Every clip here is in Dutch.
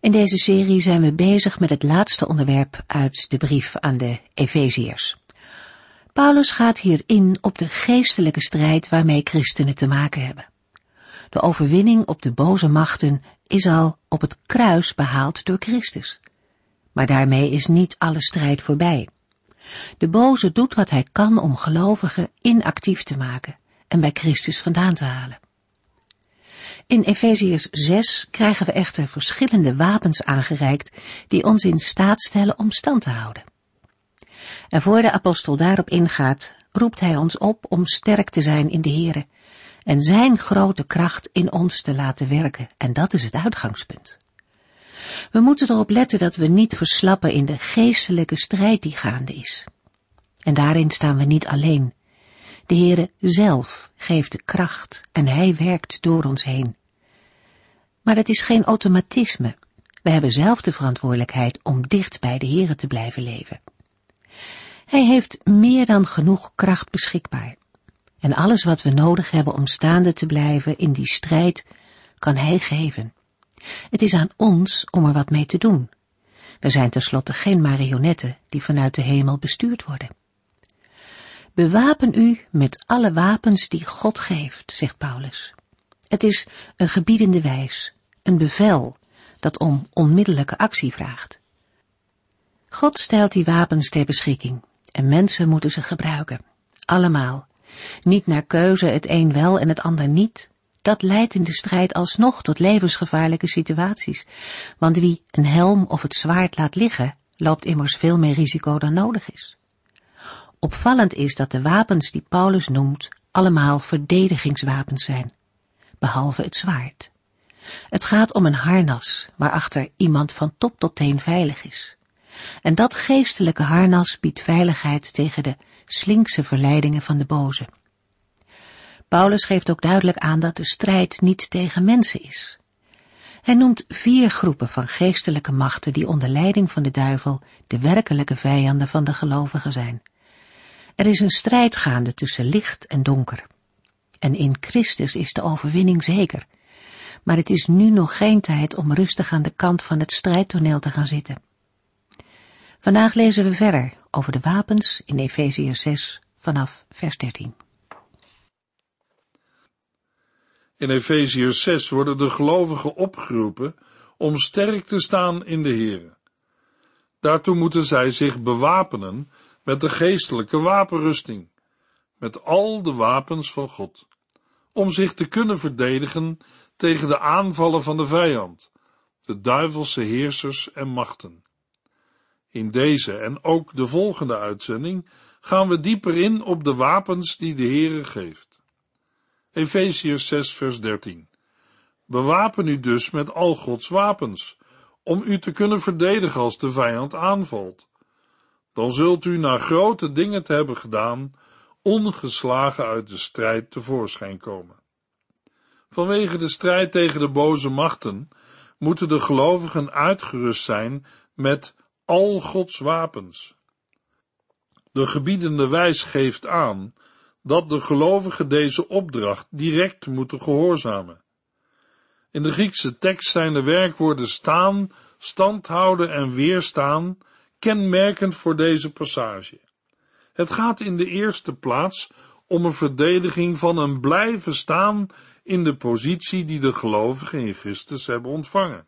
In deze serie zijn we bezig met het laatste onderwerp uit de brief aan de Efeziërs. Paulus gaat hier in op de geestelijke strijd waarmee christenen te maken hebben. De overwinning op de boze machten is al op het kruis behaald door Christus. Maar daarmee is niet alle strijd voorbij. De boze doet wat hij kan om gelovigen inactief te maken en bij Christus vandaan te halen. In Efeziërs 6 krijgen we echter verschillende wapens aangereikt die ons in staat stellen om stand te houden. En voor de apostel daarop ingaat, roept hij ons op om sterk te zijn in de Here en zijn grote kracht in ons te laten werken. En dat is het uitgangspunt. We moeten erop letten dat we niet verslappen in de geestelijke strijd die gaande is. En daarin staan we niet alleen. De Heere zelf geeft de kracht en Hij werkt door ons heen. Maar het is geen automatisme. We hebben zelf de verantwoordelijkheid om dicht bij de Heere te blijven leven. Hij heeft meer dan genoeg kracht beschikbaar. En alles wat we nodig hebben om staande te blijven in die strijd, kan Hij geven. Het is aan ons om er wat mee te doen. We zijn tenslotte geen marionetten die vanuit de hemel bestuurd worden. Bewapen u met alle wapens die God geeft, zegt Paulus. Het is een gebiedende wijs, een bevel dat om onmiddellijke actie vraagt. God stelt die wapens ter beschikking en mensen moeten ze gebruiken. Allemaal. Niet naar keuze het een wel en het ander niet. Dat leidt in de strijd alsnog tot levensgevaarlijke situaties. Want wie een helm of het zwaard laat liggen, loopt immers veel meer risico dan nodig is. Opvallend is dat de wapens die Paulus noemt allemaal verdedigingswapens zijn, behalve het zwaard. Het gaat om een harnas waarachter iemand van top tot teen veilig is. En dat geestelijke harnas biedt veiligheid tegen de slinkse verleidingen van de boze. Paulus geeft ook duidelijk aan dat de strijd niet tegen mensen is. Hij noemt vier groepen van geestelijke machten die onder leiding van de duivel de werkelijke vijanden van de gelovigen zijn. Er is een strijd gaande tussen licht en donker. En in Christus is de overwinning zeker. Maar het is nu nog geen tijd om rustig aan de kant van het strijdtoneel te gaan zitten. Vandaag lezen we verder over de wapens in Efeziër 6 vanaf vers 13. In Efeziër 6 worden de gelovigen opgeroepen om sterk te staan in de Here. Daartoe moeten zij zich bewapenen met de geestelijke wapenrusting, met al de wapens van God, om zich te kunnen verdedigen tegen de aanvallen van de vijand, de duivelse heersers en machten. In deze en ook de volgende uitzending gaan we dieper in op de wapens die de Heere geeft. Efeziërs 6 vers 13 Bewapen u dus met al Gods wapens, om u te kunnen verdedigen als de vijand aanvalt. Dan zult u na grote dingen te hebben gedaan, ongeslagen uit de strijd tevoorschijn komen. Vanwege de strijd tegen de boze machten moeten de gelovigen uitgerust zijn met al Gods wapens. De gebiedende wijs geeft aan dat de gelovigen deze opdracht direct moeten gehoorzamen. In de Griekse tekst zijn de werkwoorden staan, standhouden en weerstaan kenmerkend voor deze passage. Het gaat in de eerste plaats om een verdediging van een blijven staan in de positie die de gelovigen in Christus hebben ontvangen.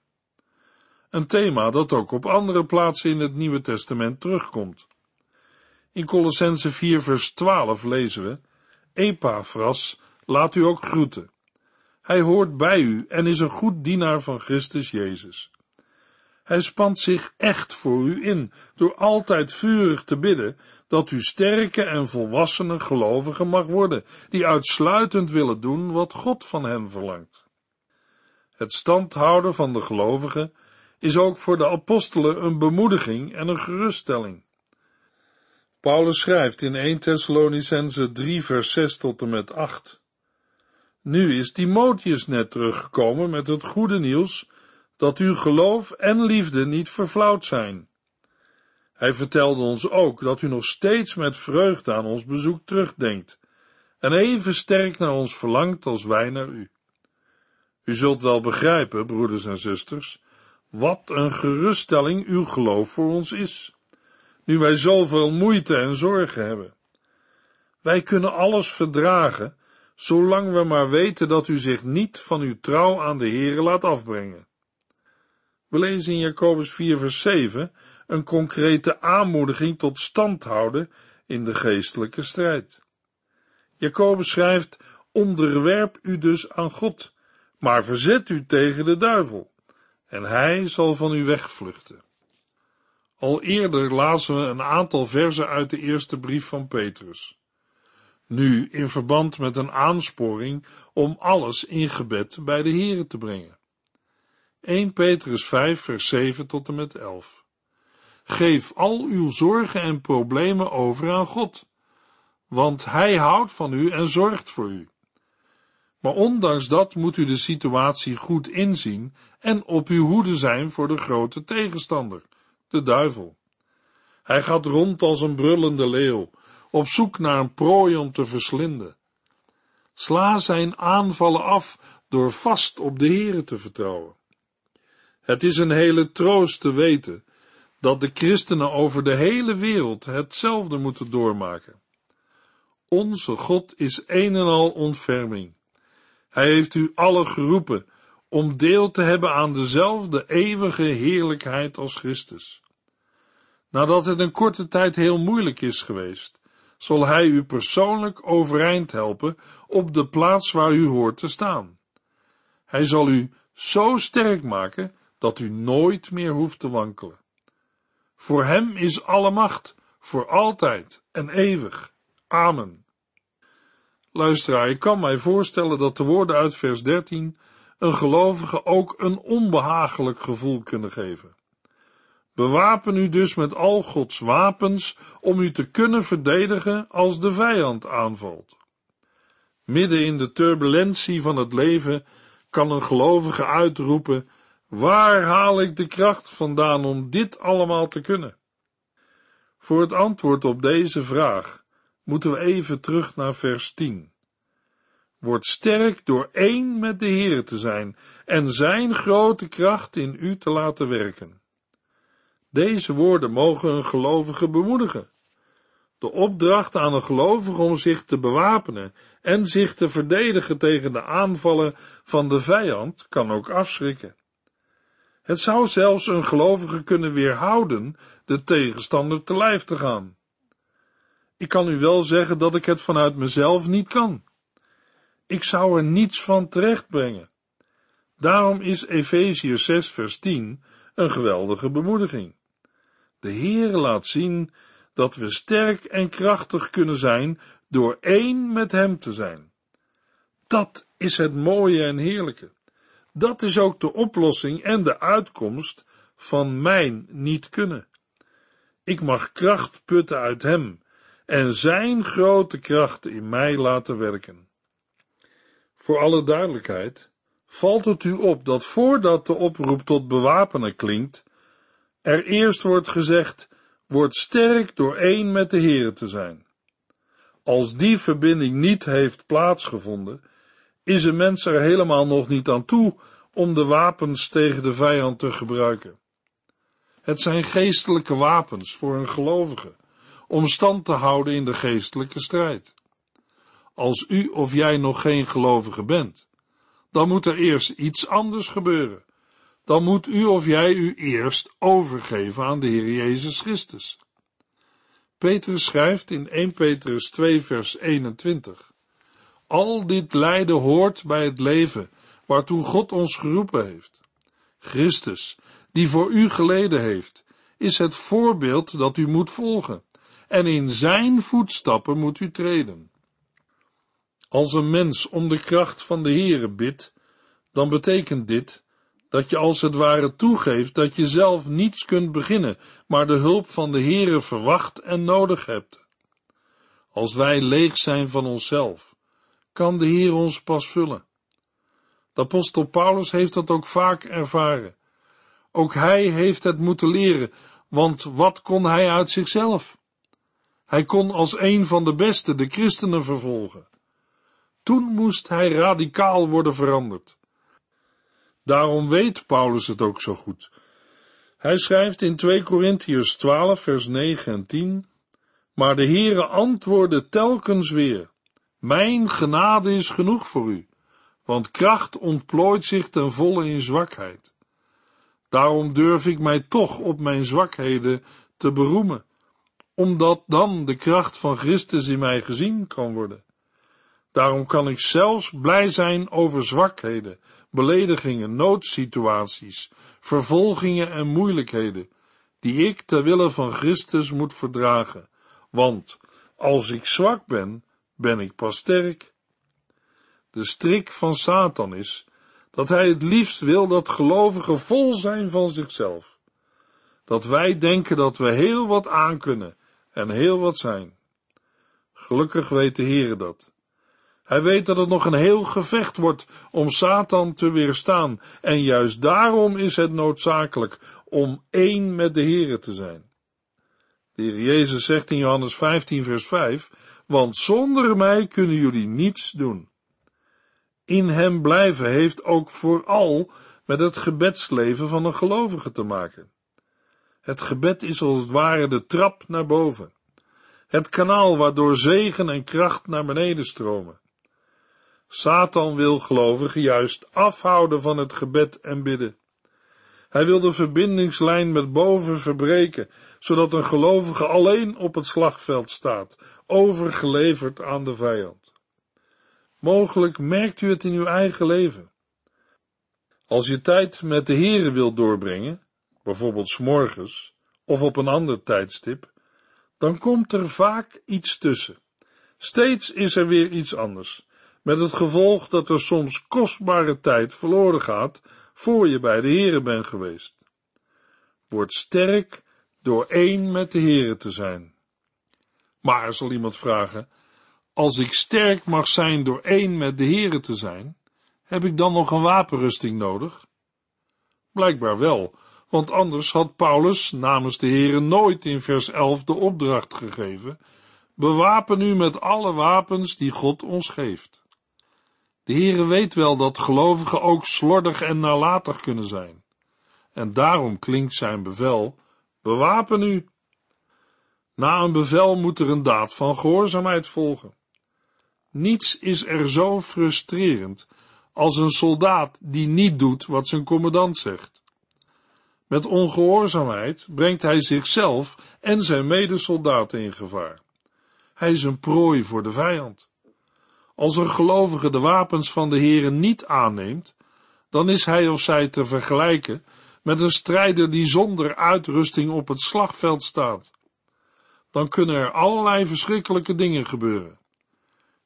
Een thema dat ook op andere plaatsen in het Nieuwe Testament terugkomt. In Colossense 4 vers 12 lezen we, Epaphras laat u ook groeten. Hij hoort bij u en is een goed dienaar van Christus Jezus. Hij spant zich echt voor u in, door altijd vurig te bidden dat u sterke en volwassene gelovigen mag worden, die uitsluitend willen doen wat God van hen verlangt. Het standhouden van de gelovigen is ook voor de apostelen een bemoediging en een geruststelling. Paulus schrijft in 1 Thessalonicense 3 vers 6 tot en met 8. Nu is Timotheus net teruggekomen met het goede nieuws dat uw geloof en liefde niet verflauwd zijn. Hij vertelde ons ook dat u nog steeds met vreugde aan ons bezoek terugdenkt en even sterk naar ons verlangt als wij naar u. U zult wel begrijpen, broeders en zusters, wat een geruststelling uw geloof voor ons is, nu wij zoveel moeite en zorgen hebben. Wij kunnen alles verdragen, zolang we maar weten dat u zich niet van uw trouw aan de Heere laat afbrengen. We lezen in Jacobus 4 vers 7 een concrete aanmoediging tot standhouden in de geestelijke strijd. Jacobus schrijft, onderwerp u dus aan God, maar verzet u tegen de duivel, en hij zal van u wegvluchten. Al eerder lazen we een aantal verzen uit de eerste brief van Petrus. Nu in verband met een aansporing om alles in gebed bij de Here te brengen. 1 Petrus 5 vers 7 tot en met 11. Geef al uw zorgen en problemen over aan God, want Hij houdt van u en zorgt voor u. Maar ondanks dat moet u de situatie goed inzien en op uw hoede zijn voor de grote tegenstander, de duivel. Hij gaat rond als een brullende leeuw, op zoek naar een prooi om te verslinden. Sla zijn aanvallen af door vast op de Here te vertrouwen. Het is een hele troost te weten dat de christenen over de hele wereld hetzelfde moeten doormaken. Onze God is een en al ontferming. Hij heeft u allen geroepen om deel te hebben aan dezelfde eeuwige heerlijkheid als Christus. Nadat het een korte tijd heel moeilijk is geweest, zal Hij u persoonlijk overeind helpen op de plaats waar u hoort te staan. Hij zal u zo sterk maken dat u nooit meer hoeft te wankelen. Voor Hem is alle macht, voor altijd en eeuwig. Amen. Luisteraar, ik kan mij voorstellen dat de woorden uit vers 13 een gelovige ook een onbehagelijk gevoel kunnen geven. Bewapen u dus met al Gods wapens om u te kunnen verdedigen als de vijand aanvalt. Midden in de turbulentie van het leven kan een gelovige uitroepen: Waar haal ik de kracht vandaan om dit allemaal te kunnen? Voor het antwoord op deze vraag moeten we even terug naar vers 10. Word sterk door één met de Heer te zijn en zijn grote kracht in u te laten werken. Deze woorden mogen een gelovige bemoedigen. De opdracht aan een gelovige om zich te bewapenen en zich te verdedigen tegen de aanvallen van de vijand kan ook afschrikken. Het zou zelfs een gelovige kunnen weerhouden de tegenstander te lijf te gaan. Ik kan u wel zeggen dat ik het vanuit mezelf niet kan. Ik zou er niets van terechtbrengen. Daarom is Efeziër 6 vers 10 een geweldige bemoediging. De Heere laat zien dat we sterk en krachtig kunnen zijn door één met Hem te zijn. Dat is het mooie en heerlijke. Dat is ook de oplossing en de uitkomst van mijn niet kunnen. Ik mag kracht putten uit Hem en Zijn grote kracht in mij laten werken. Voor alle duidelijkheid, valt het u op dat voordat de oproep tot bewapenen klinkt, er eerst wordt gezegd, word sterk door één met de Heer te zijn. Als die verbinding niet heeft plaatsgevonden, is een mens er helemaal nog niet aan toe om de wapens tegen de vijand te gebruiken. Het zijn geestelijke wapens voor een gelovige, om stand te houden in de geestelijke strijd. Als u of jij nog geen gelovige bent, dan moet er eerst iets anders gebeuren. Dan moet u of jij u eerst overgeven aan de Heer Jezus Christus. Petrus schrijft in 1 Petrus 2 vers 21. Al dit lijden hoort bij het leven waartoe God ons geroepen heeft. Christus, die voor u geleden heeft, is het voorbeeld dat u moet volgen, en in zijn voetstappen moet u treden. Als een mens om de kracht van de Heere bidt, dan betekent dit Dat je als het ware toegeeft dat je zelf niets kunt beginnen, maar de hulp van de Heere verwacht en nodig hebt. Als wij leeg zijn van onszelf, kan de Heer ons pas vullen. De apostel Paulus heeft dat ook vaak ervaren. Ook hij heeft het moeten leren, want wat kon hij uit zichzelf? Hij kon als een van de beste de christenen vervolgen. Toen moest hij radicaal worden veranderd. Daarom weet Paulus het ook zo goed. Hij schrijft in 2 Korintiërs 12 vers 9 en 10 Maar de Heere antwoordde telkens weer Mijn genade is genoeg voor u, want kracht ontplooit zich ten volle in zwakheid. Daarom durf ik mij toch op mijn zwakheden te beroemen, omdat dan de kracht van Christus in mij gezien kan worden. Daarom kan ik zelfs blij zijn over zwakheden, beledigingen, noodsituaties, vervolgingen en moeilijkheden, die ik ter wille van Christus moet verdragen. Want als ik zwak ben, ben ik pas sterk. De strik van Satan is dat hij het liefst wil dat gelovigen vol zijn van zichzelf. Dat wij denken dat we heel wat aankunnen en heel wat zijn. Gelukkig weet de Heere dat. Hij weet dat het nog een heel gevecht wordt om Satan te weerstaan, en juist daarom is het noodzakelijk om één met de Heere te zijn. De Heer Jezus zegt in Johannes 15 vers 5, want zonder mij kunnen jullie niets doen. In hem blijven heeft ook vooral met het gebedsleven van een gelovige te maken. Het gebed is als het ware de trap naar boven. Het kanaal waardoor zegen en kracht naar beneden stromen. Satan wil gelovigen juist afhouden van het gebed en bidden. Hij wil de verbindingslijn met boven verbreken, zodat een gelovige alleen op het slagveld staat, overgeleverd aan de vijand. Mogelijk merkt u het in uw eigen leven. Als je tijd met de Here wilt doorbrengen, bijvoorbeeld s morgens of op een ander tijdstip, dan komt er vaak iets tussen. Steeds is er weer iets anders, met het gevolg dat er soms kostbare tijd verloren gaat voor je bij de Here bent geweest. Word sterk door één met de Here te zijn. Maar, zal iemand vragen, als ik sterk mag zijn door één met de Here te zijn, heb ik dan nog een wapenrusting nodig? Blijkbaar wel, want anders had Paulus namens de Here nooit in vers 11 de opdracht gegeven, bewapen u met alle wapens die God ons geeft. De Heere weet wel dat gelovigen ook slordig en nalatig kunnen zijn. En daarom klinkt zijn bevel, bewapen u. Na een bevel moet er een daad van gehoorzaamheid volgen. Niets is er zo frustrerend als een soldaat die niet doet wat zijn commandant zegt. Met ongehoorzaamheid brengt hij zichzelf en zijn medesoldaten in gevaar. Hij is een prooi voor de vijand. Als een gelovige de wapens van de Heere niet aanneemt, dan is hij of zij te vergelijken met een strijder die zonder uitrusting op het slagveld staat. Dan kunnen er allerlei verschrikkelijke dingen gebeuren.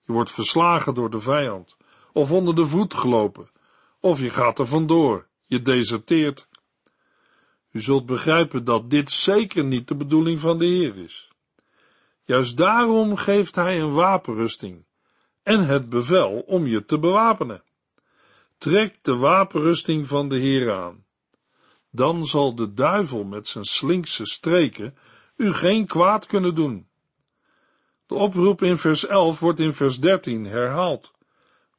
Je wordt verslagen door de vijand, of onder de voet gelopen, of je gaat er vandoor, je deserteert. U zult begrijpen dat dit zeker niet de bedoeling van de Heer is. Juist daarom geeft hij een wapenrusting en het bevel om je te bewapenen. Trek de wapenrusting van de Heer aan. Dan zal de duivel met zijn slinkse streken u geen kwaad kunnen doen. De oproep in vers 11 wordt in vers 13 herhaald.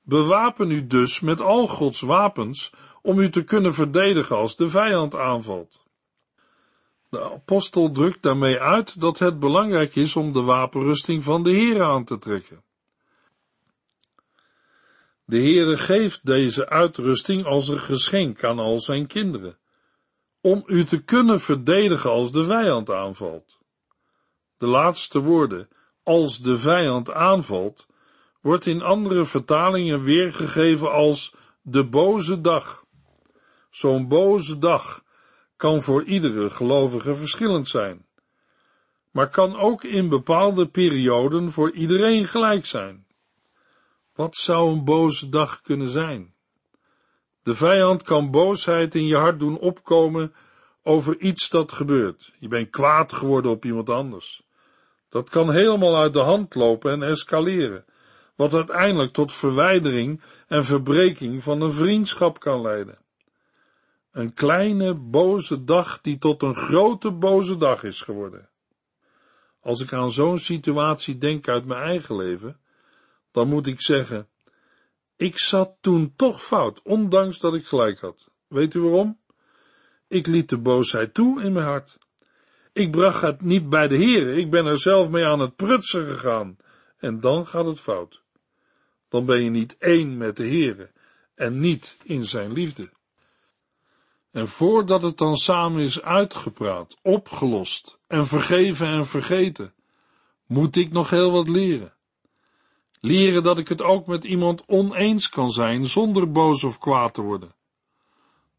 Bewapen u dus met al Gods wapens om u te kunnen verdedigen als de vijand aanvalt. De apostel drukt daarmee uit dat het belangrijk is om de wapenrusting van de Heer aan te trekken. De Heere geeft deze uitrusting als een geschenk aan al zijn kinderen, om u te kunnen verdedigen als de vijand aanvalt. De laatste woorden, als de vijand aanvalt, wordt in andere vertalingen weergegeven als de boze dag. Zo'n boze dag kan voor iedere gelovige verschillend zijn, maar kan ook in bepaalde perioden voor iedereen gelijk zijn. Wat zou een boze dag kunnen zijn? De vijand kan boosheid in je hart doen opkomen over iets dat gebeurt. Je bent kwaad geworden op iemand anders. Dat kan helemaal uit de hand lopen en escaleren, wat uiteindelijk tot verwijdering en verbreking van een vriendschap kan leiden. Een kleine boze dag die tot een grote boze dag is geworden. Als ik aan zo'n situatie denk uit mijn eigen leven, dan moet ik zeggen, ik zat toen toch fout, ondanks dat ik gelijk had. Weet u waarom? Ik liet de boosheid toe in mijn hart. Ik bracht het niet bij de Heer, ik ben er zelf mee aan het prutsen gegaan. En dan gaat het fout. Dan ben je niet één met de Heer en niet in zijn liefde. En voordat het dan samen is uitgepraat, opgelost en vergeven en vergeten, moet ik nog heel wat leren. Leren dat ik het ook met iemand oneens kan zijn zonder boos of kwaad te worden.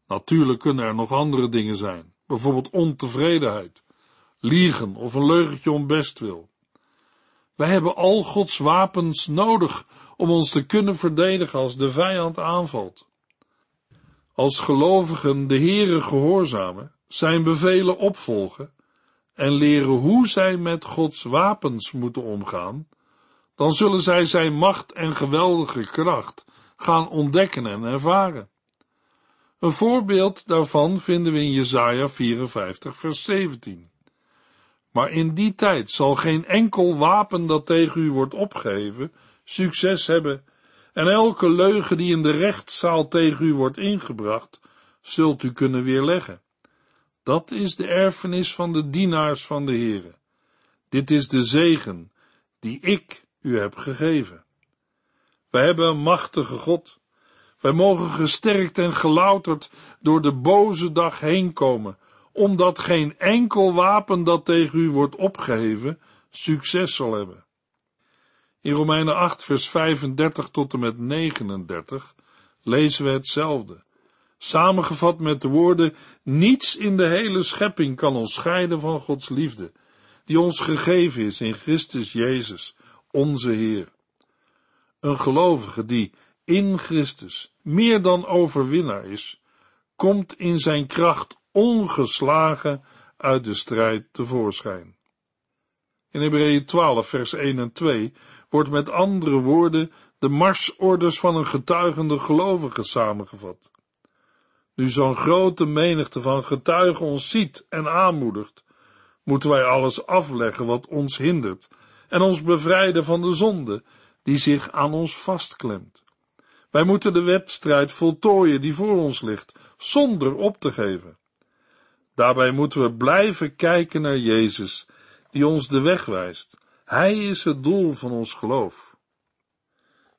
Natuurlijk kunnen er nog andere dingen zijn, bijvoorbeeld ontevredenheid, liegen of een leugentje om bestwil. Wij hebben al Gods wapens nodig om ons te kunnen verdedigen als de vijand aanvalt. Als gelovigen de Heere gehoorzamen, zijn bevelen opvolgen en leren hoe zij met Gods wapens moeten omgaan, dan zullen zij zijn macht en geweldige kracht gaan ontdekken en ervaren. Een voorbeeld daarvan vinden we in Jesaja 54 vers 17. Maar in die tijd zal geen enkel wapen dat tegen u wordt opgeheven succes hebben, en elke leugen die in de rechtszaal tegen u wordt ingebracht, zult u kunnen weerleggen. Dat is de erfenis van de dienaars van de Heere. Dit is de zegen die ik u heb gegeven. Wij hebben een machtige God. Wij mogen gesterkt en gelouterd door de boze dag heen komen, omdat geen enkel wapen dat tegen u wordt opgeheven succes zal hebben. In Romeinen 8, vers 35 tot en met 39 lezen we hetzelfde. Samengevat met de woorden: Niets in de hele schepping kan ons scheiden van Gods liefde, die ons gegeven is in Christus Jezus, onze Heer. Een gelovige die in Christus meer dan overwinnaar is, komt in zijn kracht ongeslagen uit de strijd tevoorschijn. In Hebreeën 12, vers 1 en 2 wordt met andere woorden de marsorders van een getuigende gelovige samengevat. Nu zo'n grote menigte van getuigen ons ziet en aanmoedigt, moeten wij alles afleggen wat ons hindert en ons bevrijden van de zonde die zich aan ons vastklemt. Wij moeten de wedstrijd voltooien die voor ons ligt, zonder op te geven. Daarbij moeten we blijven kijken naar Jezus, die ons de weg wijst. Hij is het doel van ons geloof.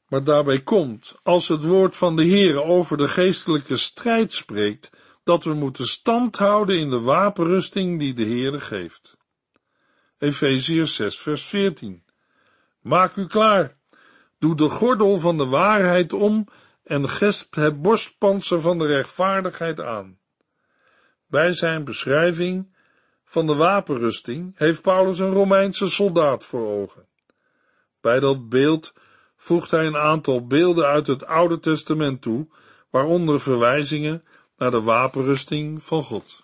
Maar daarbij komt, als het woord van de Heere over de geestelijke strijd spreekt, dat we moeten stand houden in de wapenrusting die de Heere geeft. Efeziërs 6 vers 14 Maak u klaar, doe de gordel van de waarheid om en gesp het borstpanzer van de rechtvaardigheid aan. Bij zijn beschrijving van de wapenrusting heeft Paulus een Romeinse soldaat voor ogen. Bij dat beeld voegt hij een aantal beelden uit het Oude Testament toe, waaronder verwijzingen naar de wapenrusting van God.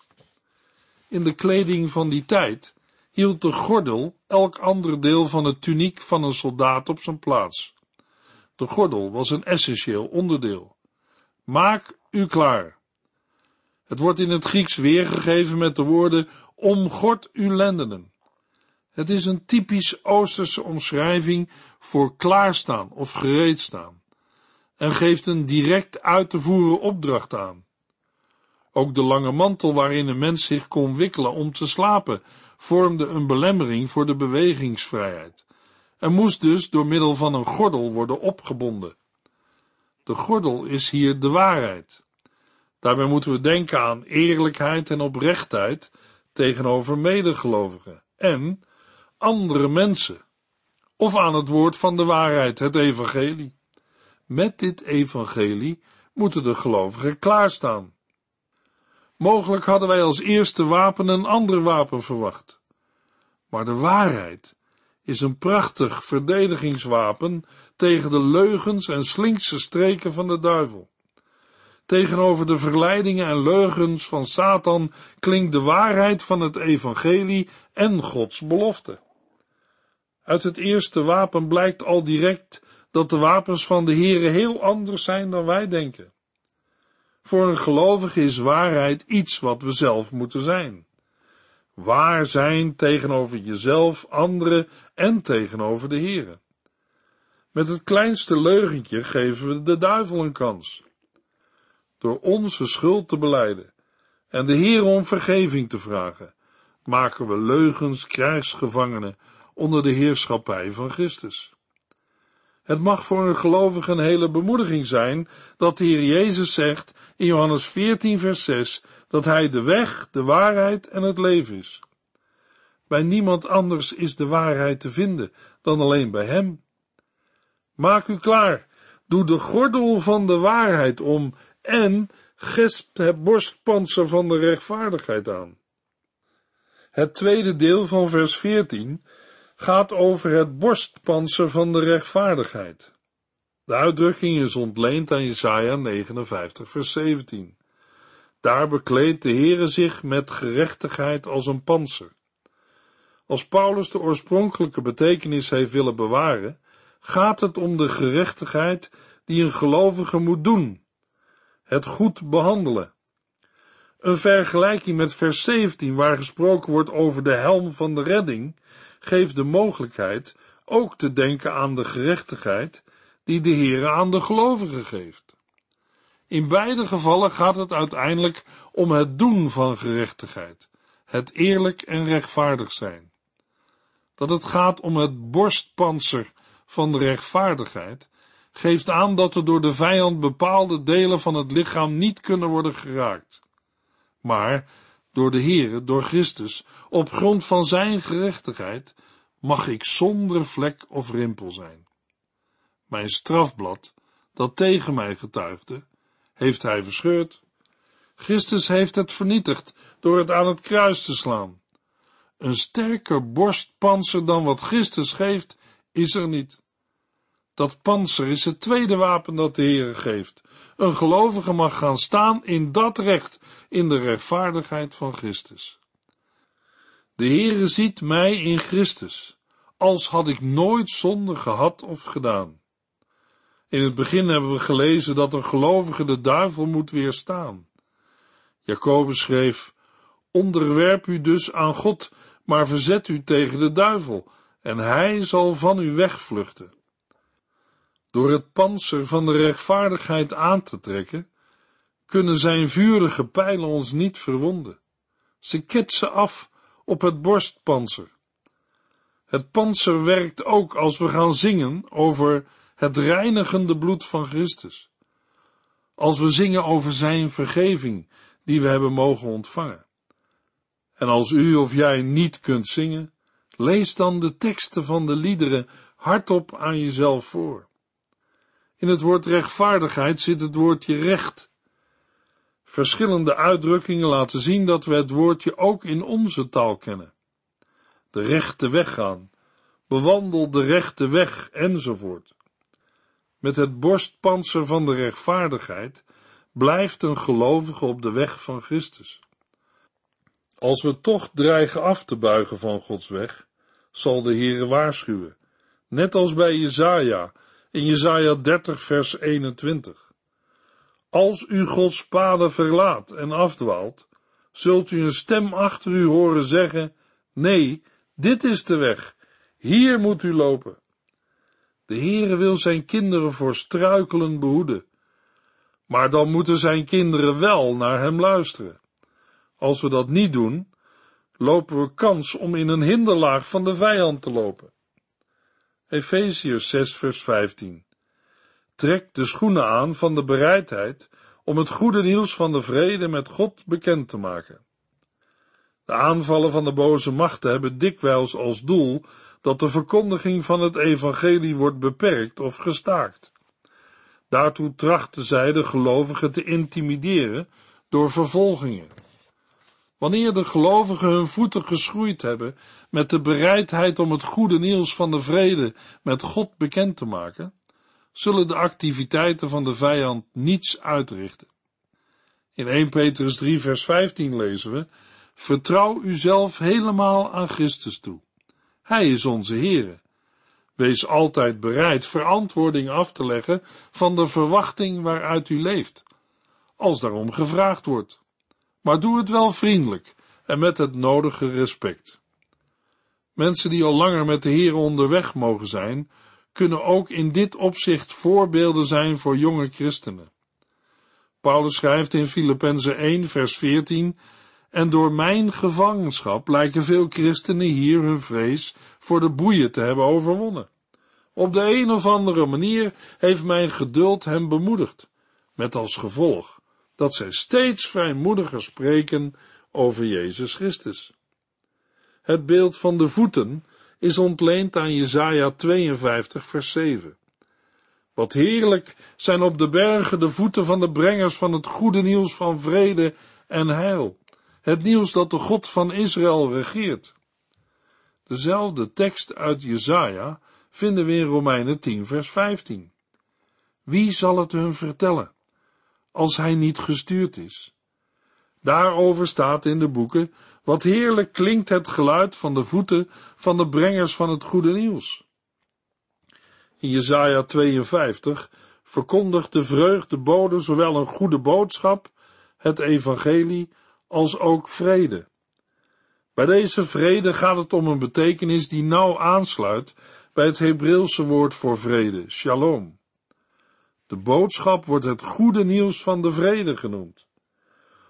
In de kleding van die tijd hield de gordel elk ander deel van het tuniek van een soldaat op zijn plaats. De gordel was een essentieel onderdeel. Maak u klaar. Het wordt in het Grieks weergegeven met de woorden omgord uw lendenen. Het is een typisch Oosterse omschrijving voor klaarstaan of gereedstaan en geeft een direct uit te voeren opdracht aan. Ook de lange mantel waarin een mens zich kon wikkelen om te slapen vormde een belemmering voor de bewegingsvrijheid en moest dus door middel van een gordel worden opgebonden. De gordel is hier de waarheid. Daarbij moeten we denken aan eerlijkheid en oprechtheid tegenover medegelovigen en andere mensen, of aan het woord van de waarheid, het evangelie. Met dit evangelie moeten de gelovigen klaarstaan. Mogelijk hadden wij als eerste wapen een ander wapen verwacht. Maar de waarheid is een prachtig verdedigingswapen tegen de leugens en slinkse streken van de duivel. Tegenover de verleidingen en leugens van Satan klinkt de waarheid van het evangelie en Gods belofte. Uit het eerste wapen blijkt al direct dat de wapens van de Heere heel anders zijn dan wij denken. Voor een gelovige is waarheid iets wat we zelf moeten zijn. Waar zijn tegenover jezelf, anderen en tegenover de Heere. Met het kleinste leugentje geven we de duivel een kans. Door onze schuld te beleiden en de Heer om vergeving te vragen, maken we leugens krijgsgevangenen onder de heerschappij van Christus. Het mag voor een gelovige een hele bemoediging zijn dat de Heer Jezus zegt in Johannes 14 vers 6 dat Hij de weg, de waarheid en het leven is. Bij niemand anders is de waarheid te vinden dan alleen bij Hem. Maak u klaar, doe de gordel van de waarheid om en gesp het borstpanzer van de rechtvaardigheid aan. Het tweede deel van vers 14 gaat over het borstpanzer van de rechtvaardigheid. De uitdrukking is ontleend aan Jesaja 59 vers 17. Daar bekleedt de Heere zich met gerechtigheid als een panzer. Als Paulus de oorspronkelijke betekenis heeft willen bewaren, gaat het om de gerechtigheid die een gelovige moet doen, het goed behandelen. Een vergelijking met vers 17, waar gesproken wordt over de helm van de redding, geeft de mogelijkheid ook te denken aan de gerechtigheid die de Heere aan de gelovigen geeft. In beide gevallen gaat het uiteindelijk om het doen van gerechtigheid, het eerlijk en rechtvaardig zijn. Dat het gaat om het borstpanzer van de rechtvaardigheid, geeft aan dat er door de vijand bepaalde delen van het lichaam niet kunnen worden geraakt. Maar door de Heere, door Christus, op grond van zijn gerechtigheid, mag ik zonder vlek of rimpel zijn. Mijn strafblad, dat tegen mij getuigde, heeft hij verscheurd. Christus heeft het vernietigd door het aan het kruis te slaan. Een sterker borstpanzer dan wat Christus geeft, is er niet. Dat panzer is het tweede wapen dat de Heere geeft. Een gelovige mag gaan staan in dat recht, in de rechtvaardigheid van Christus. De Heere ziet mij in Christus, als had ik nooit zonde gehad of gedaan. In het begin hebben we gelezen dat een gelovige de duivel moet weerstaan. Jacobus schreef, onderwerp u dus aan God, maar verzet u tegen de duivel, en hij zal van u wegvluchten. Door het panzer van de rechtvaardigheid aan te trekken, kunnen zijn vurige pijlen ons niet verwonden. Ze ketsen af op het borstpanzer. Het panzer werkt ook als we gaan zingen over het reinigende bloed van Christus. Als we zingen over zijn vergeving die we hebben mogen ontvangen. En als u of jij niet kunt zingen, lees dan de teksten van de liederen hardop aan jezelf voor. In het woord rechtvaardigheid zit het woordje recht. Verschillende uitdrukkingen laten zien dat we het woordje ook in onze taal kennen. De rechte weg gaan, bewandel de rechte weg, enzovoort. Met het borstpanzer van de rechtvaardigheid blijft een gelovige op de weg van Christus. Als we toch dreigen af te buigen van Gods weg, zal de Heere waarschuwen, net als bij Jezaja, in Jesaja 30 vers 21. Als u Gods paden verlaat en afdwaalt, zult u een stem achter u horen zeggen, nee, dit is de weg, hier moet u lopen. De Heere wil zijn kinderen voor struikelen behoeden, maar dan moeten zijn kinderen wel naar hem luisteren. Als we dat niet doen, lopen we kans om in een hinderlaag van de vijand te lopen. Efeziërs 6 vers 15 Trek de schoenen aan van de bereidheid om het goede nieuws van de vrede met God bekend te maken. De aanvallen van de boze machten hebben dikwijls als doel dat de verkondiging van het evangelie wordt beperkt of gestaakt. Daartoe trachten zij de gelovigen te intimideren door vervolgingen. Wanneer de gelovigen hun voeten geschroeid hebben met de bereidheid om het goede nieuws van de vrede met God bekend te maken, zullen de activiteiten van de vijand niets uitrichten. In 1 Petrus 3 vers 15 lezen we, Vertrouw uzelf helemaal aan Christus toe. Hij is onze Heere. Wees altijd bereid verantwoording af te leggen van de verwachting waaruit u leeft, als daarom gevraagd wordt. Maar doe het wel vriendelijk en met het nodige respect. Mensen die al langer met de Heer onderweg mogen zijn, kunnen ook in dit opzicht voorbeelden zijn voor jonge christenen. Paulus schrijft in Filippenzen 1 vers 14 en door mijn gevangenschap lijken veel christenen hier hun vrees voor de boeien te hebben overwonnen. Op de een of andere manier heeft mijn geduld hem bemoedigd, met als gevolg dat zij steeds vrijmoediger spreken over Jezus Christus. Het beeld van de voeten is ontleend aan Jesaja 52 vers 7. Wat heerlijk zijn op de bergen de voeten van de brengers van het goede nieuws van vrede en heil. Het nieuws dat de God van Israël regeert. Dezelfde tekst uit Jesaja vinden we in Romeinen 10 vers 15. Wie zal het hun vertellen, als hij niet gestuurd is? Daarover staat in de boeken, wat heerlijk klinkt het geluid van de voeten van de brengers van het goede nieuws. In Jesaja 52 verkondigt de vreugdebode zowel een goede boodschap, het evangelie, als ook vrede. Bij deze vrede gaat het om een betekenis die nauw aansluit bij het Hebreeuwse woord voor vrede, shalom. De boodschap wordt het goede nieuws van de vrede genoemd.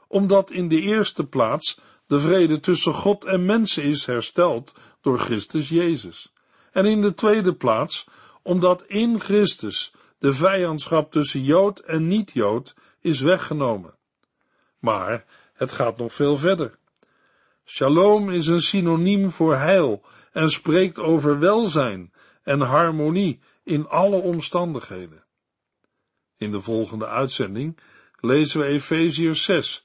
Omdat in de eerste plaats de vrede tussen God en mensen is hersteld door Christus Jezus. En in de tweede plaats omdat in Christus de vijandschap tussen Jood en niet-Jood is weggenomen. Maar het gaat nog veel verder. Shalom is een synoniem voor heil en spreekt over welzijn en harmonie in alle omstandigheden. In de volgende uitzending lezen we Efeziërs 6,